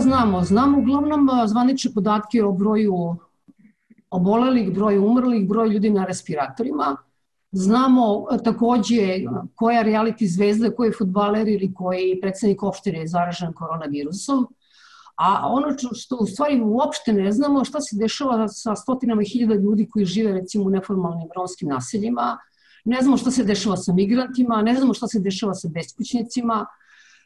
znamo? Znamo uglavnom zvanične podatke o broju obolelih, broju umrlih, broju ljudi na respiratorima. Znamo takođe koja reality zvezda, koji futbaler ili koji predsednik opštine je zaražen koronavirusom. A ono što u stvari uopšte ne znamo šta se dešava sa stotinama hiljada ljudi koji žive recimo u neformalnim romskim naseljima, ne znamo šta se dešava sa migrantima, ne znamo šta se dešava sa beskućnicima.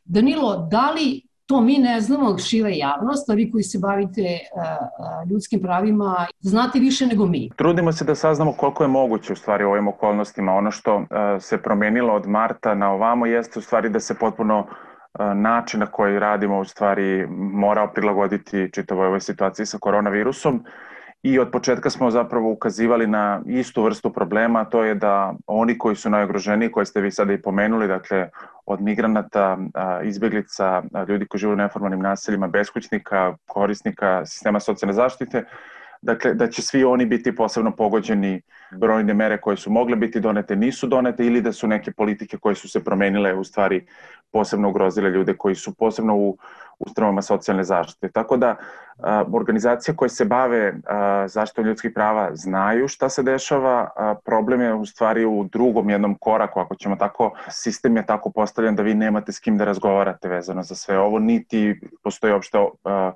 Danilo, da li to mi ne znamo, šira javnost, a vi koji se bavite uh, ljudskim pravima, znate više nego mi. Trudimo se da saznamo koliko je moguće u stvari u ovim okolnostima. Ono što uh, se promenilo od marta na ovamo jeste u stvari da se potpuno način na koji radimo u stvari morao prilagoditi čitavoj ovoj situaciji sa koronavirusom i od početka smo zapravo ukazivali na istu vrstu problema, to je da oni koji su najogroženiji, koje ste vi sada i pomenuli, dakle od migranata, izbeglica, ljudi koji žive u neformalnim naseljima, beskućnika, korisnika sistema socijalne zaštite, dakle da će svi oni biti posebno pogođeni brojne mere koje su mogle biti donete nisu donete ili da su neke politike koje su se promenile u stvari posebno ugrozile ljude koji su posebno u ustanovama socijalne zaštite. Tako da a, organizacije koje se bave a, zaštitom ljudskih prava znaju šta se dešava, a, problem je u stvari u drugom jednom koraku, ako ćemo tako, sistem je tako postavljen da vi nemate s kim da razgovarate vezano za sve ovo, niti postoji uopšte a,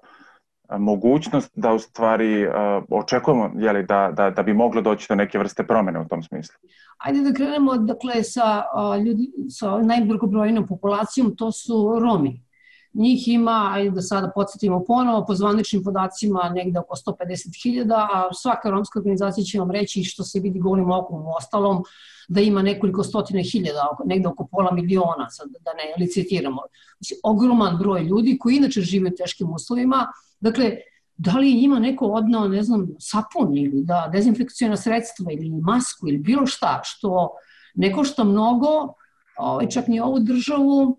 mogućnost da u stvari uh, očekujemo jeli, da, da, da bi moglo doći do neke vrste promene u tom smislu? Ajde da krenemo dakle, sa, uh, ljudi, sa najbrgobrojnom populacijom, to su Romi. Njih ima, ajde da sada podsjetimo ponovo, po zvaničnim podacima negde oko 150.000, a svaka romska organizacija će vam reći što se vidi golim okom u ostalom, da ima nekoliko stotine hiljada, negde oko pola miliona, sad da ne licitiramo. Znači, ogroman broj ljudi koji inače žive u teškim uslovima, Dakle, da li ima neko odnao, ne znam, sapun ili da dezinfekcijona sredstva ili masku ili bilo šta što ne košta mnogo, ovaj, čak ni ovu državu,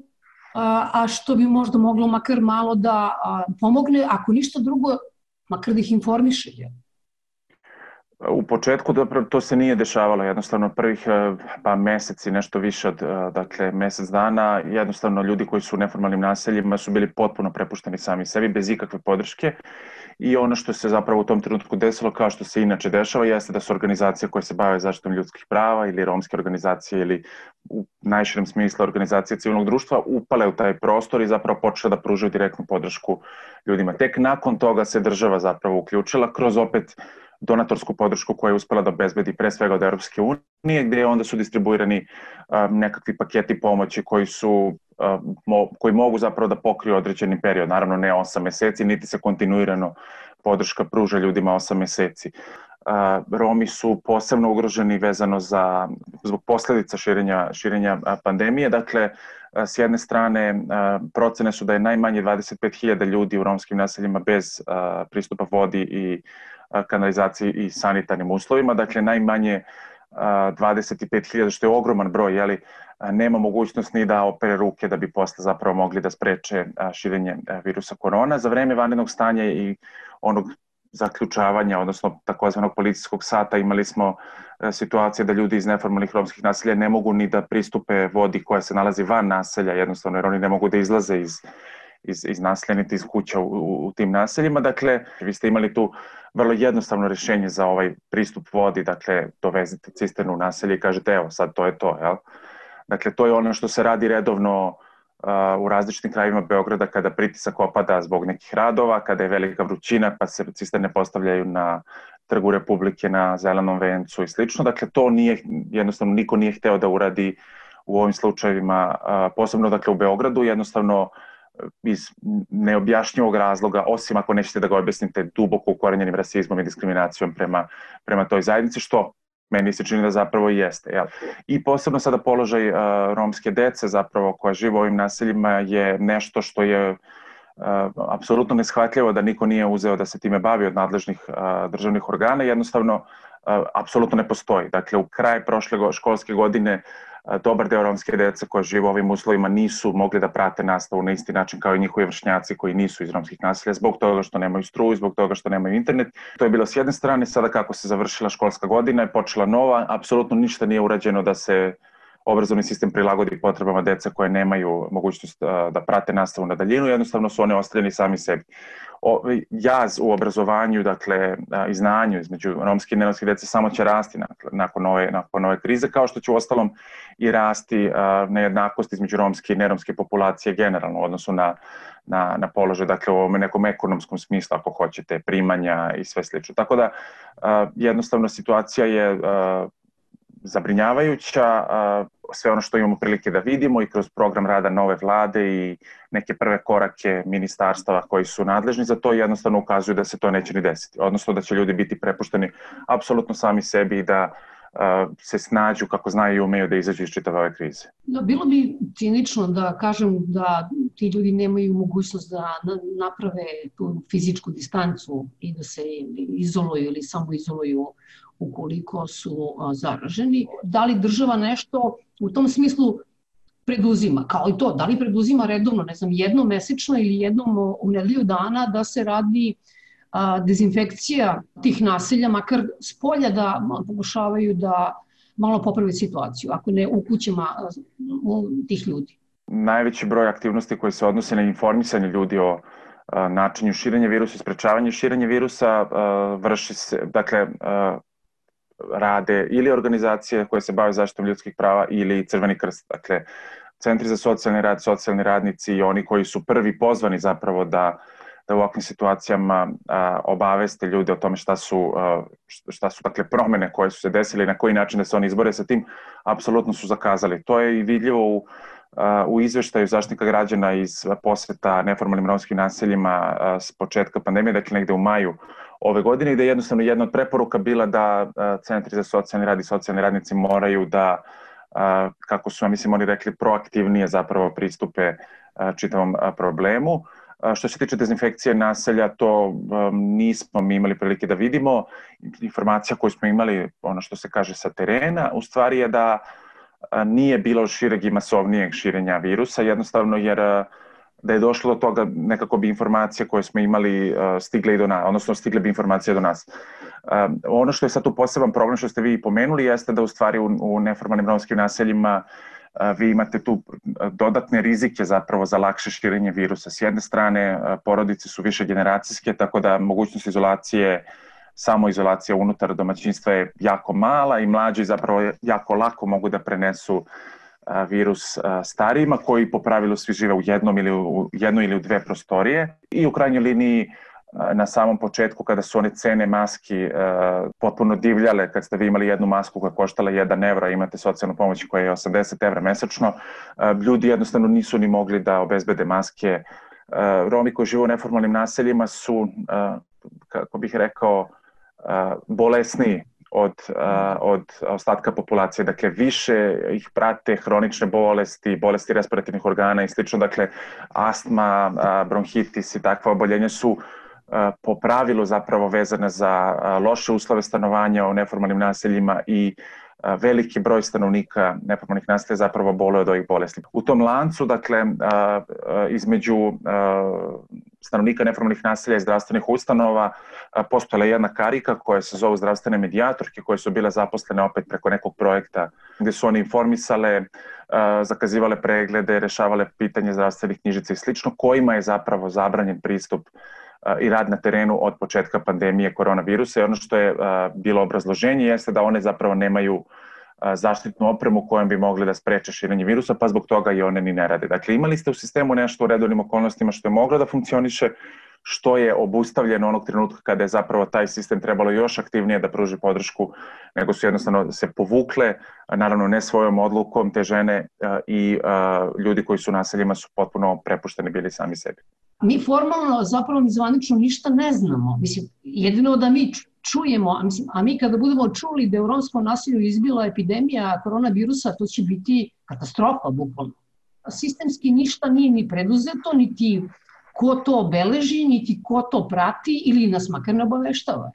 a, što bi možda moglo makar malo da pomogne, ako ništa drugo, makar da ih informiše. Ja. U početku to se nije dešavalo, jednostavno prvih e, pa meseci, nešto više od e, dakle, mesec dana, jednostavno ljudi koji su u neformalnim naseljima su bili potpuno prepušteni sami sebi, bez ikakve podrške i ono što se zapravo u tom trenutku desilo, kao što se inače dešava, jeste da su organizacije koje se bave zaštitom ljudskih prava ili romske organizacije ili u najširem smislu organizacije civilnog društva upale u taj prostor i zapravo počela da pružaju direktnu podršku ljudima. Tek nakon toga se država zapravo uključila kroz opet donatorsku podršku koja je uspela da obezbedi pre svega od Europske unije, gde onda su distribuirani nekakvi paketi pomoći koji su koji mogu zapravo da pokriju određeni period, naravno ne 8 meseci, niti se kontinuirano podrška pruža ljudima 8 meseci. Romi su posebno ugroženi vezano za zbog posledica širenja širenja pandemije. Dakle, s jedne strane procene su da je najmanje 25.000 ljudi u romskim naseljima bez pristupa vodi i kanalizaciji i sanitarnim uslovima, dakle najmanje 25.000, što je ogroman broj, jeli, nema mogućnost ni da opere ruke da bi posle zapravo mogli da spreče širenje virusa korona. Za vreme vanrednog stanja i onog zaključavanja, odnosno takozvanog policijskog sata, imali smo situacije da ljudi iz neformalnih romskih naselja ne mogu ni da pristupe vodi koja se nalazi van naselja, jednostavno jer oni ne mogu da izlaze iz, iz, iz naselja niti iz kuća u, u, u tim naseljima. Dakle, vi ste imali tu vrlo jednostavno rešenje za ovaj pristup vodi, dakle, dovezite cisternu u naselje i kažete, evo, sad to je to, jel? Dakle, to je ono što se radi redovno uh, u različitim krajevima Beograda kada pritisak opada zbog nekih radova, kada je velika vrućina pa se cisterne postavljaju na trgu Republike, na Zelenom vencu i slično. Dakle, to nije, jednostavno niko nije hteo da uradi u ovim slučajevima, uh, posebno dakle u Beogradu, jednostavno iz neobjašnjivog razloga, osim ako nećete da ga objasnite duboko ukorenjenim rasizmom i diskriminacijom prema, prema toj zajednici, što meni se čini da zapravo jeste. Jel? I posebno sada položaj uh, romske dece zapravo koja žive u ovim naseljima je nešto što je uh, apsolutno neshvatljivo da niko nije uzeo da se time bavi od nadležnih uh, državnih organa, jednostavno uh, apsolutno ne postoji. Dakle, u kraj prošle školske godine dobar deo romske dece koja žive u ovim uslovima nisu mogli da prate nastavu na isti način kao i njihovi vršnjaci koji nisu iz romskih naselja zbog toga što nemaju struju, zbog toga što nemaju internet. To je bilo s jedne strane, sada kako se završila školska godina je počela nova, apsolutno ništa nije urađeno da se obrazovni sistem prilagodi potrebama deca koje nemaju mogućnost da prate nastavu na daljinu, jednostavno su one ostavljeni sami sebi. O, jaz u obrazovanju, dakle, i znanju između romske i neromske dece samo će rasti nakon ove, nakon ove krize, kao što će u ostalom i rasti nejednakost između romske i neromske populacije generalno u odnosu na, na, na položaj, dakle, u nekom ekonomskom smislu, ako hoćete, primanja i sve slično. Tako da, jednostavno, situacija je zabrinjavajuća, sve ono što imamo prilike da vidimo i kroz program rada nove vlade i neke prve korake ministarstava koji su nadležni za to jednostavno ukazuju da se to neće ni desiti, odnosno da će ljudi biti prepušteni apsolutno sami sebi i da se snađu kako znaju i umeju da izađu iz čitave ove krize. Da, bilo bi cinično da kažem da ti ljudi nemaju mogućnost da naprave tu fizičku distancu i da se izoluju ili samo izoluju ukoliko su zaraženi. Da li država nešto u tom smislu preduzima, kao i to, da li preduzima redovno, ne znam, jednom mesečno ili jednom u nedelju dana da se radi a, dezinfekcija tih naselja, makar s polja da pokušavaju da malo popravi situaciju, ako ne u kućama tih ljudi. Najveći broj aktivnosti koji se odnose na informisanje ljudi o načinju širenja virusa sprečavanje širenja virusa vrši se, dakle, rade ili organizacije koje se bave zaštitom ljudskih prava ili Crveni krst. Dakle, centri za socijalni rad, socijalni radnici i oni koji su prvi pozvani zapravo da da u ovakvim situacijama a, obaveste ljude o tome šta su, a, šta su dakle, promene koje su se desile i na koji način da se oni izbore sa tim, apsolutno su zakazali. To je i vidljivo u, a, u izveštaju zaštnika građana iz posveta neformalnim romskim naseljima a, s početka pandemije, dakle negde u maju ove godine, gde je jednostavno jedna od preporuka bila da centri za socijalni rad i socijalni radnici moraju da, kako su, mislim, oni rekli, proaktivnije zapravo pristupe čitavom problemu. Što se tiče dezinfekcije naselja, to nismo mi imali prilike da vidimo. Informacija koju smo imali, ono što se kaže sa terena, u stvari je da nije bilo šireg i masovnijeg širenja virusa, jednostavno jer da je došlo do toga nekako bi informacije koje smo imali uh, stigle i do nas, odnosno stigle bi informacije do nas. Uh, ono što je sad tu poseban problem što ste vi pomenuli jeste da u stvari u, neformalnim romskim naseljima uh, vi imate tu dodatne rizike zapravo za lakše širenje virusa. S jedne strane porodice su više generacijske, tako da mogućnost izolacije samo izolacija unutar domaćinstva je jako mala i mlađi zapravo jako lako mogu da prenesu uh, virus starijima koji po pravilu svi žive u jednom ili u jednoj ili u dve prostorije i u krajnjoj liniji na samom početku kada su one cene maski potpuno divljale, kad ste vi imali jednu masku koja koštala 1 evra, imate socijalnu pomoć koja je 80 evra mesečno, ljudi jednostavno nisu ni mogli da obezbede maske. Romi koji žive u neformalnim naseljima su, kako bih rekao, bolesniji od, od ostatka populacije. Dakle, više ih prate hronične bolesti, bolesti respirativnih organa i slično. Dakle, astma, bronhitis i takva oboljenja su po pravilu zapravo vezane za loše uslove stanovanja u neformalnim naseljima i veliki broj stanovnika neformalnih naselja zapravo boluje od ovih bolesti. U tom lancu, dakle, između stanovnika neformalnih naselja i zdravstvenih ustanova postojala jedna karika koja se zove zdravstvene medijatorke koje su bile zaposlene opet preko nekog projekta gde su oni informisale, zakazivale preglede, rešavale pitanje zdravstvenih knjižica i slično, kojima je zapravo zabranjen pristup i rad na terenu od početka pandemije koronavirusa i ono što je bilo obrazloženje jeste da one zapravo nemaju zaštitnu opremu kojom bi mogli da spreče širenje virusa, pa zbog toga i one ni ne rade. Dakle, imali ste u sistemu nešto u redovnim okolnostima što je moglo da funkcioniše, što je obustavljeno onog trenutka kada je zapravo taj sistem trebalo još aktivnije da pruži podršku, nego su jednostavno se povukle, naravno ne svojom odlukom, te žene i ljudi koji su naseljima su potpuno prepušteni bili sami sebi. Mi formalno, zapravo mi zvanično ništa ne znamo. Mislim, jedino da mi čujemo, a, mislim, a mi kada budemo čuli da je u romskom nasilju izbila epidemija koronavirusa, to će biti katastrofa, bukvalno. Sistemski ništa nije ni preduzeto, niti ko to obeleži, niti ko to prati ili nas makar ne obaveštava.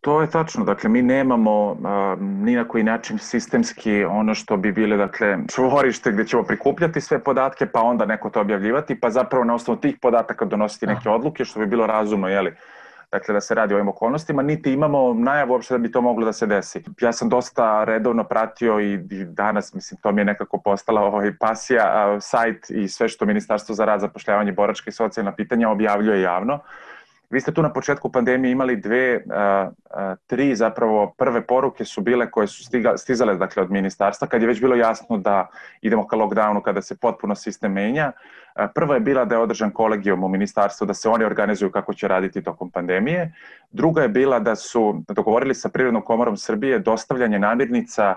To je tačno, dakle mi nemamo a, ni na koji način sistemski ono što bi bile dakle čvorište gde ćemo prikupljati sve podatke pa onda neko to objavljivati pa zapravo na osnovu tih podataka donositi neke odluke što bi bilo razumno, jeli, dakle da se radi o ovim okolnostima, niti imamo najavu uopšte da bi to moglo da se desi. Ja sam dosta redovno pratio i, i danas, mislim, to mi je nekako postala ovaj pasija, a, sajt i sve što Ministarstvo za rad, zapošljavanje, boračke i socijalna pitanja objavljuje javno. Vi ste tu na početku pandemije imali dve, a, a, tri zapravo prve poruke su bile koje su stiga, stizale dakle, od ministarstva kad je već bilo jasno da idemo ka lockdownu kada se potpuno sistem menja. Prva je bila da je održan kolegijum u ministarstvu da se oni organizuju kako će raditi tokom pandemije. Druga je bila da su dogovorili sa Privrednom komorom Srbije dostavljanje namirnica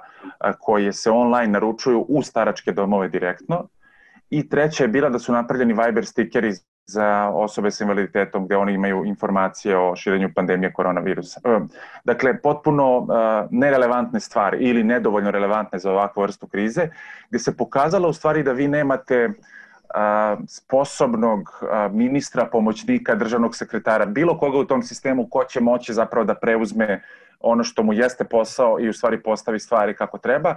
koje se online naručuju u staračke domove direktno. I treća je bila da su napravljeni Viber stikeri za osobe sa invaliditetom gde oni imaju informacije o širenju pandemije koronavirusa. Dakle, potpuno nerelevantne stvari ili nedovoljno relevantne za ovakvu vrstu krize, gde se pokazalo u stvari da vi nemate sposobnog ministra, pomoćnika, državnog sekretara, bilo koga u tom sistemu ko će moći zapravo da preuzme ono što mu jeste posao i u stvari postavi stvari kako treba.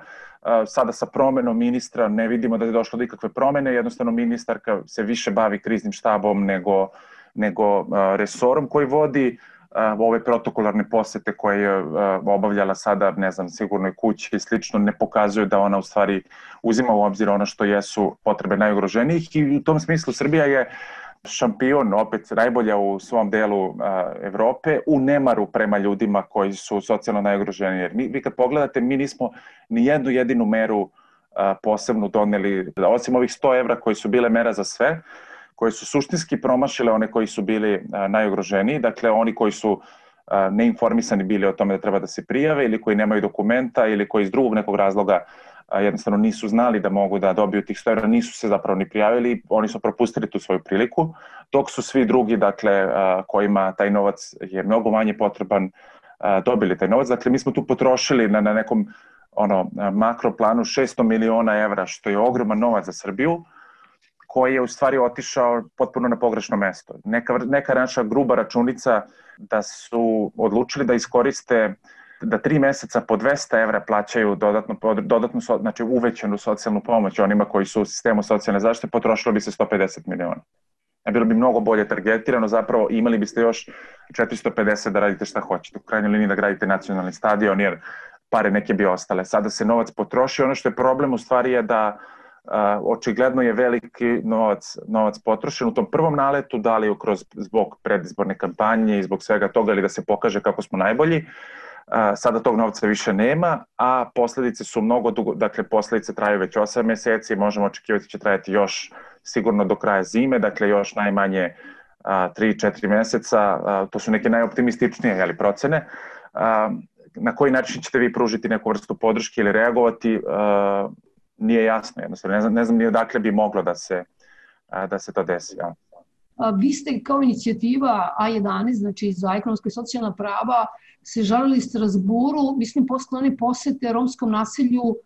Sada sa promenom ministra ne vidimo da je došlo do ikakve promene, jednostavno ministarka se više bavi kriznim štabom nego, nego resorom koji vodi ove protokolarne posete koje je obavljala sada, ne znam, sigurnoj kući i slično, ne pokazuju da ona u stvari uzima u obzir ono što jesu potrebe najugroženijih i u tom smislu Srbija je šampion, opet najbolja u svom delu uh, Evrope, u nemaru prema ljudima koji su socijalno najugroženiji. Jer mi, vi kad pogledate, mi nismo ni jednu jedinu meru uh, posebno doneli, osim ovih 100 evra koji su bile mera za sve, koje su suštinski promašile one koji su bili uh, najugroženiji, dakle oni koji su uh, neinformisani bili o tome da treba da se prijave ili koji nemaju dokumenta ili koji iz drugog nekog razloga jednostavno nisu znali da mogu da dobiju tih 100 evra, nisu se zapravo ni prijavili, oni su propustili tu svoju priliku, dok su svi drugi, dakle, kojima taj novac je mnogo manje potreban, dobili taj novac. Dakle, mi smo tu potrošili na, na nekom ono, makro planu 600 miliona evra, što je ogroman novac za Srbiju, koji je u stvari otišao potpuno na pogrešno mesto. Neka, neka naša gruba računica da su odlučili da iskoriste uh, da tri meseca po 200 evra plaćaju dodatno, dodatno znači uvećanu socijalnu pomoć onima koji su u sistemu socijalne zaštite, potrošilo bi se 150 miliona. A bilo bi mnogo bolje targetirano, zapravo imali biste još 450 da radite šta hoćete. U krajnjoj liniji da gradite nacionalni stadion, jer pare neke bi ostale. Sada se novac potroši, ono što je problem u stvari je da uh, očigledno je veliki novac, novac potrošen u tom prvom naletu, da li kroz, zbog predizborne kampanje i zbog svega toga ili da se pokaže kako smo najbolji, sada tog novca više nema, a posledice su mnogo dugo, dakle posledice traju već 8 meseci, možemo očekivati da će trajati još sigurno do kraja zime, dakle još najmanje 3-4 meseca, to su neke najoptimističnije jeli, procene. Na koji način ćete vi pružiti neku vrstu podrške ili reagovati, nije jasno, jednostavno ne znam, ne znam ni odakle bi moglo da se, da se to desi. Ja. Vi ste kao inicijativa A11, znači za ekonomska i socijalna prava, se žalili Strasburu, mislim, posle one posete romskom naselju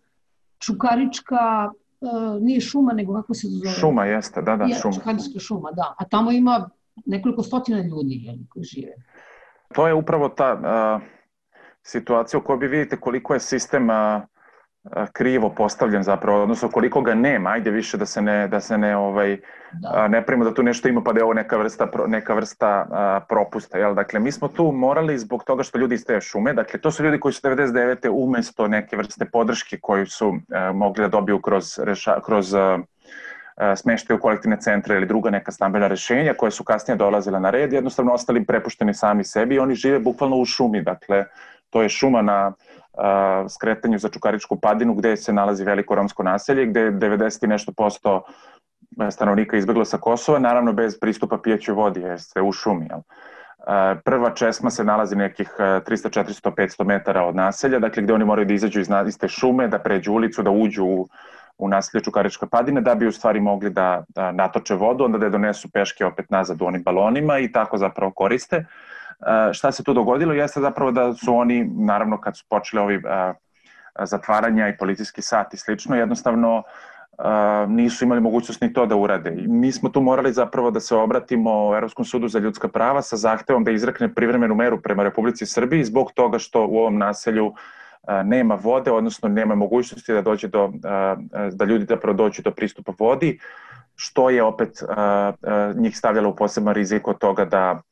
Čukarička, uh, nije šuma, nego kako se zove? Šuma jeste, da, da, je, šuma. Čukarička šuma, da. A tamo ima nekoliko stotina ljudi jel, koji žive. To je upravo ta uh, situacija u kojoj vi vidite koliko je sistem uh, krivo postavljen zapravo, odnosno koliko ga nema, ajde više da se ne, da se ne, ovaj, da. ne primo da tu nešto ima pa da je ovo neka vrsta, neka vrsta a, propusta. Jel? Dakle, mi smo tu morali zbog toga što ljudi iz te šume, dakle, to su ljudi koji su 99. umesto neke vrste podrške koju su a, mogli da dobiju kroz, reša, kroz a, smeštaju u kolektivne centre ili druga neka stambena rešenja koje su kasnije dolazile na red, jednostavno ostali prepušteni sami sebi i oni žive bukvalno u šumi, dakle, to je šuma na skretanju za Čukaričku padinu gde se nalazi veliko romsko naselje, gde je 90 i nešto posto stanovnika izbeglo sa Kosova, naravno bez pristupa pijećoj vodi, jer ste u šumi. Jel? Prva česma se nalazi nekih 300, 400, 500 metara od naselja, dakle gde oni moraju da izađu iz, iz te šume, da pređu ulicu, da uđu u, u naselje Čukarička padine, da bi u stvari mogli da, da natoče vodu, onda da je donesu peške opet nazad u onim balonima i tako zapravo koriste. Uh, šta se tu dogodilo jeste zapravo da su oni, naravno kad su počeli ovi zatvaranja i policijski sat i slično, jednostavno nisu imali mogućnost ni to da urade. I mi smo tu morali zapravo da se obratimo Evropskom sudu za ljudska prava sa zahtevom da izrekne privremenu meru prema Republici Srbiji zbog toga što u ovom naselju nema vode, odnosno nema mogućnosti da dođe do, da ljudi zapravo dođu do pristupa vodi, što je opet njih stavljalo u poseban rizik od toga da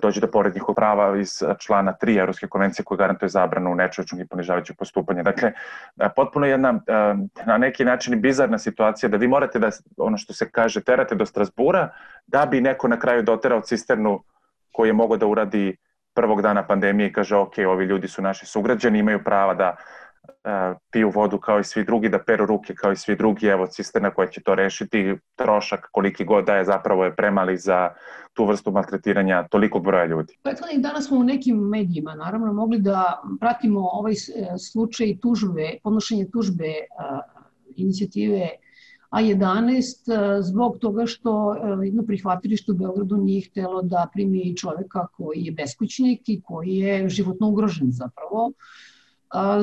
dođe do pored njihovog prava iz člana 3 Evropske konvencije koja garantuje zabranu nečovečnog i ponižavajućeg postupanja. Dakle, potpuno jedna na neki način bizarna situacija da vi morate da, ono što se kaže, terate do Strasbura da bi neko na kraju doterao cisternu koji je mogao da uradi prvog dana pandemije i kaže ok, ovi ljudi su naši sugrađani, imaju prava da uh, piju vodu kao i svi drugi, da peru ruke kao i svi drugi, evo cisterna koja će to rešiti, trošak koliki god da je zapravo je premali za tu vrstu maltretiranja tolikog broja ljudi. Prethodnih dana smo u nekim medijima naravno mogli da pratimo ovaj slučaj tužbe, podnošenje tužbe uh, inicijative A11 zbog toga što jedno prihvatilište u Beogradu nije htelo da primi čoveka koji je beskućnik i koji je životno ugrožen zapravo.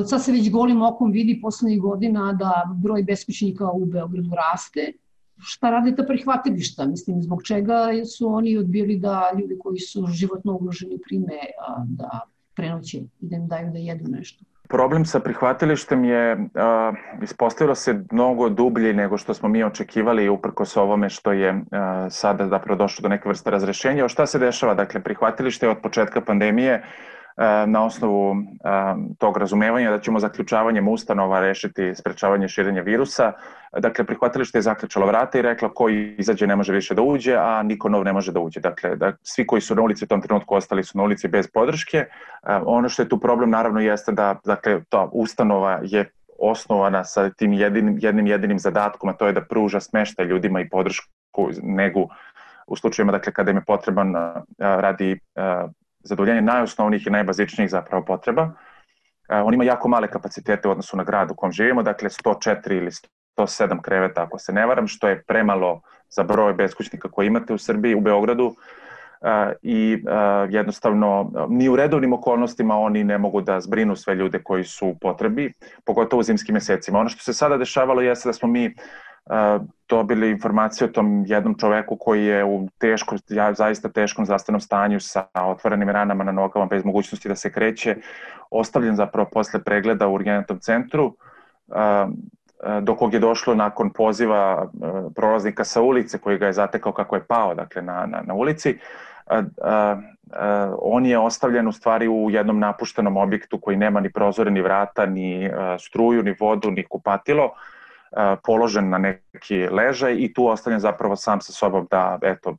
Sad se već golim okom vidi poslednjih godina da broj beskućnika u Beogradu raste. Šta rade ta prihvatilišta? Mislim, zbog čega su oni odbili da ljudi koji su životno ugroženi prime da prenoće i da im daju da jedu nešto? Problem sa prihvatilištem je uh, ispostavilo se mnogo dublje nego što smo mi očekivali uprkos ovome što je uh, sada zapravo došlo do neke vrste razrešenja. O šta se dešava? Dakle, prihvatilište je od početka pandemije na osnovu tog razumevanja da ćemo zaključavanjem ustanova rešiti sprečavanje širenja virusa. Dakle, prihvatilište je zaključalo vrata i rekla ko izađe ne može više da uđe, a niko nov ne može da uđe. Dakle, da, svi koji su na ulici u tom trenutku ostali su na ulici bez podrške. Ono što je tu problem naravno jeste da dakle, ta ustanova je osnovana sa tim jedinim, jednim jedinim zadatkom, a to je da pruža smeštaj ljudima i podršku, negu u slučajima dakle, kada im je potreban radi zadovoljenje najosnovnijih i najbazičnijih zapravo potreba. E, on ima jako male kapacitete u odnosu na grad u kom živimo, dakle 104 ili 107 kreveta ako se ne varam, što je premalo za broj beskućnika koje imate u Srbiji, u Beogradu e, i e, jednostavno ni u redovnim okolnostima oni ne mogu da zbrinu sve ljude koji su u potrebi, pogotovo u zimskim mesecima. Ono što se sada dešavalo jeste da smo mi dobili informacije o tom jednom čoveku koji je u teškom, ja, zaista teškom zdravstvenom stanju sa otvorenim ranama na nogama bez mogućnosti da se kreće, ostavljen zapravo posle pregleda u urgentnom centru, do kog je došlo nakon poziva prolaznika sa ulice koji ga je zatekao kako je pao dakle, na, na, na ulici. On je ostavljen u stvari u jednom napuštenom objektu koji nema ni prozore, ni vrata, ni struju, ni vodu, ni kupatilo položen na neki ležaj i tu ostavljen zapravo sam sa sobom da, eto,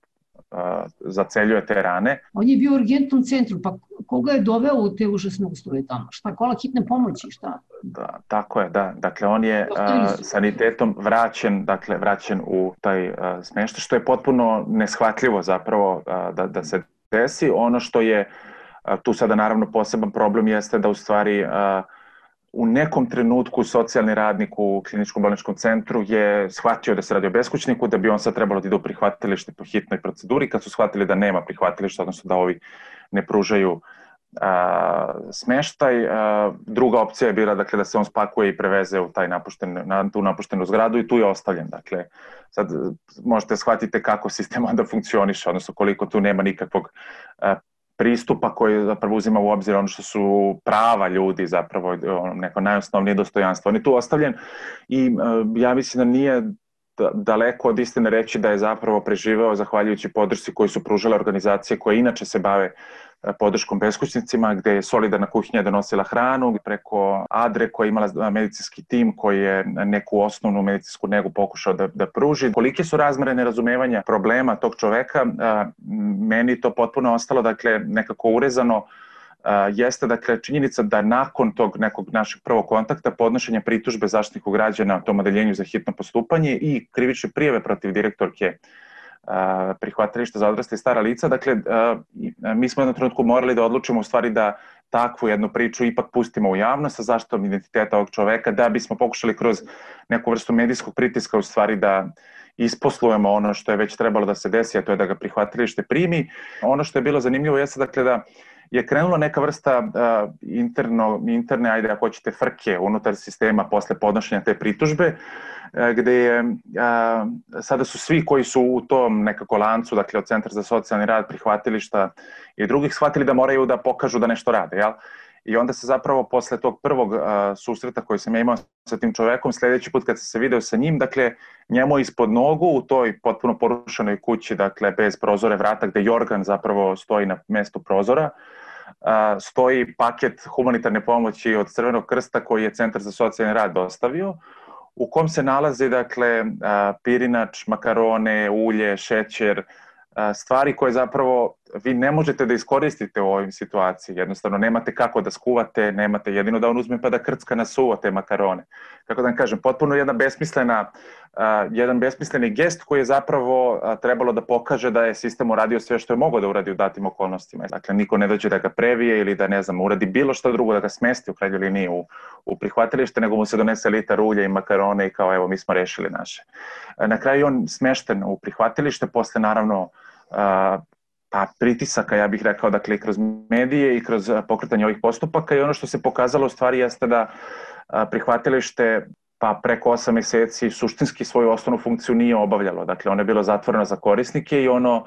zaceljuje te rane. On je bio u urgentnom centru, pa koga je doveo u te užasne uslove tamo? Šta, kola hitne pomoći, šta? Da, tako je, da. Dakle, on je uh, sanitetom vraćen, dakle, vraćen u taj uh, smeštaj, što je potpuno neshvatljivo zapravo uh, da, da se desi. Ono što je uh, tu sada naravno poseban problem jeste da u stvari uh, u nekom trenutku socijalni radnik u kliničkom bolničkom centru je shvatio da se radi o beskućniku, da bi on sad trebalo da ide u prihvatilište po hitnoj proceduri, kad su shvatili da nema prihvatilišta, odnosno da ovi ne pružaju a, smeštaj. A, druga opcija je bila dakle, da se on spakuje i preveze u taj napušten, na tu napuštenu zgradu i tu je ostavljen. Dakle, sad možete shvatite kako sistem onda funkcioniše, odnosno koliko tu nema nikakvog a, pristupa koji zapravo uzima u obzir ono što su prava ljudi zapravo ono, neko najosnovnije dostojanstvo. On je tu ostavljen i uh, ja mislim da nije daleko od istine reći da je zapravo preživeo zahvaljujući podršci koji su pružale organizacije koje inače se bave podrškom beskućnicima, gde je solidarna kuhinja donosila hranu, preko Adre koja je imala medicinski tim koji je neku osnovnu medicinsku negu pokušao da, da pruži. Kolike su razmere nerazumevanja problema tog čoveka, meni to potpuno ostalo, dakle, nekako urezano, jeste dakle činjenica da nakon tog nekog našeg prvog kontakta podnošenja pritužbe zaštitniku građana tom odeljenju za hitno postupanje i krivične prijeve protiv direktorke prihvatilišta za odrasle i stara lica. Dakle, mi smo jednom trenutku morali da odlučimo u stvari da takvu jednu priču ipak pustimo u javnost sa zaštitom identiteta ovog čoveka, da bismo pokušali kroz neku vrstu medijskog pritiska u stvari da isposlujemo ono što je već trebalo da se desi, a to je da ga prihvatilište primi. Ono što je bilo zanimljivo jeste dakle da je krenula neka vrsta uh, interno, interne, ajde ako hoćete, frke unutar sistema posle podnošenja te pritužbe, uh, gde je, uh, sada su svi koji su u tom nekako lancu, dakle od Centra za socijalni rad, prihvatilišta i drugih, shvatili da moraju da pokažu da nešto rade, jel? I onda se zapravo posle tog prvog a, susreta koji sam ja imao sa tim čovekom, sledeći put kad sam se video sa njim, dakle, njemu ispod nogu u toj potpuno porušenoj kući, dakle, bez prozore vrata, gde Jorgan zapravo stoji na mestu prozora, stoji paket humanitarne pomoći od Crvenog krsta koji je Centar za socijalni rad dostavio, u kom se nalazi, dakle, pirinač, makarone, ulje, šećer, stvari koje zapravo vi ne možete da iskoristite u ovim situaciji. Jednostavno, nemate kako da skuvate, nemate jedino da on uzme pa da krcka na suvo te makarone. Kako da vam kažem, potpuno jedna besmislena, uh, jedan besmisleni gest koji je zapravo uh, trebalo da pokaže da je sistem uradio sve što je mogo da uradi u datim okolnostima. Dakle, niko ne dođe da ga previje ili da, ne znam, uradi bilo što drugo, da ga smesti u krajnjoj liniji u, u prihvatilište, nego mu se donese litar ulja i makarone i kao, evo, mi smo rešili naše. Na kraju on smešten u prihvatilište, posle naravno pa pritisaka, ja bih rekao, dakle, kroz medije i kroz pokretanje ovih postupaka i ono što se pokazalo u stvari jeste da prihvatilište pa preko 8 meseci suštinski svoju osnovnu funkciju nije obavljalo. Dakle, ono je bilo zatvoreno za korisnike i ono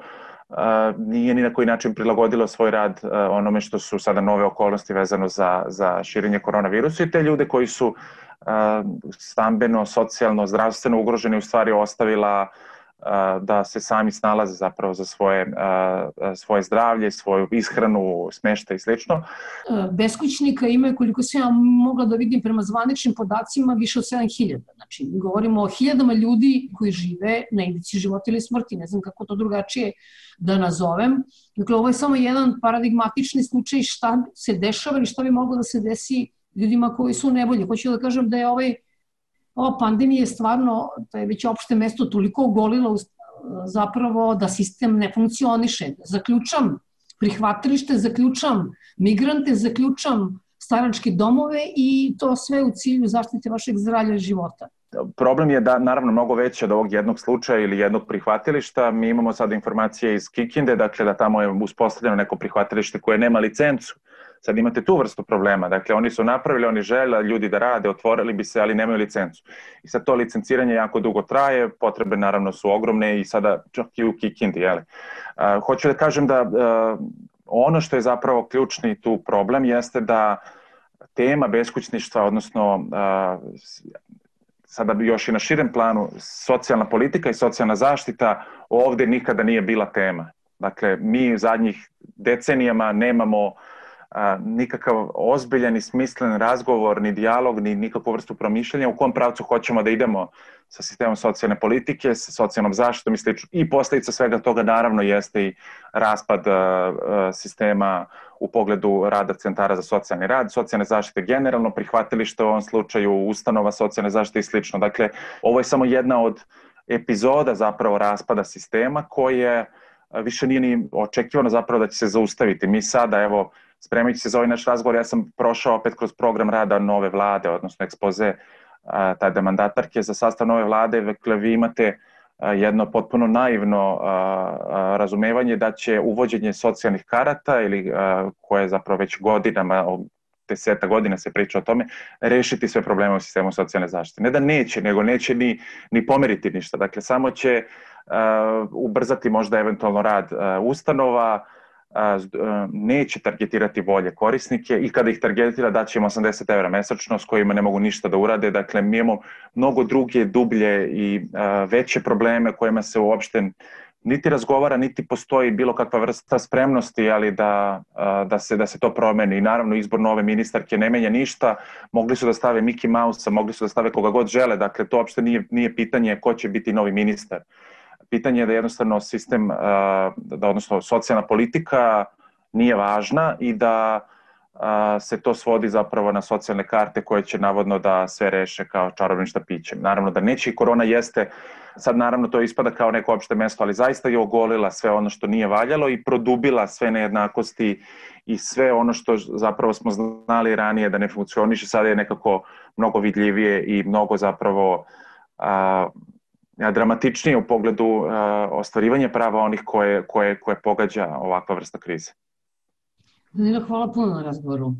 a, nije ni na koji način prilagodilo svoj rad a, onome što su sada nove okolnosti vezano za, za širenje koronavirusa i te ljude koji su a, stambeno, socijalno, zdravstveno ugroženi u stvari ostavila da se sami snalaze zapravo za svoje, svoje zdravlje, svoju ishranu, smešta i slično. Beskućnika ima, koliko se ja mogla da vidim prema zvaničnim podacima, više od 7000. Znači, govorimo o hiljadama ljudi koji žive na indici života ili smrti, ne znam kako to drugačije da nazovem. Dakle, ovo je samo jedan paradigmatični slučaj šta se dešava ili šta bi moglo da se desi ljudima koji su nebolji. Hoću da kažem da je ovaj ova pandemija je stvarno, to je već opšte mesto toliko ogolilo zapravo da sistem ne funkcioniše. Zaključam prihvatilište, zaključam migrante, zaključam staračke domove i to sve u cilju zaštite vašeg zdravlja života. Problem je da naravno mnogo veći od ovog jednog slučaja ili jednog prihvatilišta. Mi imamo sada informacije iz Kikinde, dakle da tamo je uspostavljeno neko prihvatilište koje nema licencu Sad imate tu vrstu problema, dakle oni su napravili, oni žele ljudi da rade, otvorili bi se, ali nemaju licencu. I sad to licenciranje jako dugo traje, potrebe naravno su ogromne i sada čak i u Kikindi, jeli. Uh, hoću da kažem da uh, ono što je zapravo ključni tu problem jeste da tema beskućništva, odnosno uh, sada bi još i na širem planu socijalna politika i socijalna zaštita ovde nikada nije bila tema. Dakle, mi zadnjih decenijama nemamo uh, a, nikakav ozbiljan i smislen razgovor, ni dijalog, ni nikakvu vrstu promišljanja u kom pravcu hoćemo da idemo sa sistemom socijalne politike, sa socijalnom zaštitom i slično. I posledica svega toga naravno jeste i raspad a, a, sistema u pogledu rada centara za socijalni rad, socijalne zaštite generalno, prihvatilište u ovom slučaju, ustanova socijalne zaštite i slično. Dakle, ovo je samo jedna od epizoda zapravo raspada sistema koje više nije ni očekivano zapravo da će se zaustaviti. Mi sada, evo, spremajući se za ovaj naš razgovor, ja sam prošao opet kroz program rada nove vlade, odnosno ekspoze tada mandatarke za sastav nove vlade, dakle vi imate jedno potpuno naivno razumevanje da će uvođenje socijalnih karata ili koje zapravo već godinama deseta godina se priča o tome, rešiti sve probleme u sistemu socijalne zaštite. Ne da neće, nego neće ni, ni pomeriti ništa. Dakle, samo će uh, ubrzati možda eventualno rad uh, ustanova, neće targetirati bolje korisnike i kada ih targetira daće im 80 evra mesečno s kojima ne mogu ništa da urade. Dakle, mi imamo mnogo druge, dublje i veće probleme kojima se uopšte niti razgovara, niti postoji bilo kakva vrsta spremnosti, ali da, da, se, da se to promeni. I naravno, izbor nove ministarke ne menja ništa. Mogli su da stave Mickey Mouse-a, mogli su da stave koga god žele. Dakle, to uopšte nije, nije pitanje ko će biti novi ministar. Uh, pitanje je da jednostavno sistem, da odnosno socijalna politika nije važna i da se to svodi zapravo na socijalne karte koje će navodno da sve reše kao čarobnim štapićem. Naravno da neće i korona jeste, sad naravno to ispada kao neko opšte mesto, ali zaista je ogolila sve ono što nije valjalo i produbila sve nejednakosti i sve ono što zapravo smo znali ranije da ne funkcioniše, sada je nekako mnogo vidljivije i mnogo zapravo dramatičnije u pogledu uh, ostvarivanja prava onih koje, koje, koje pogađa ovakva vrsta krize. Nino, hvala puno na razgovoru.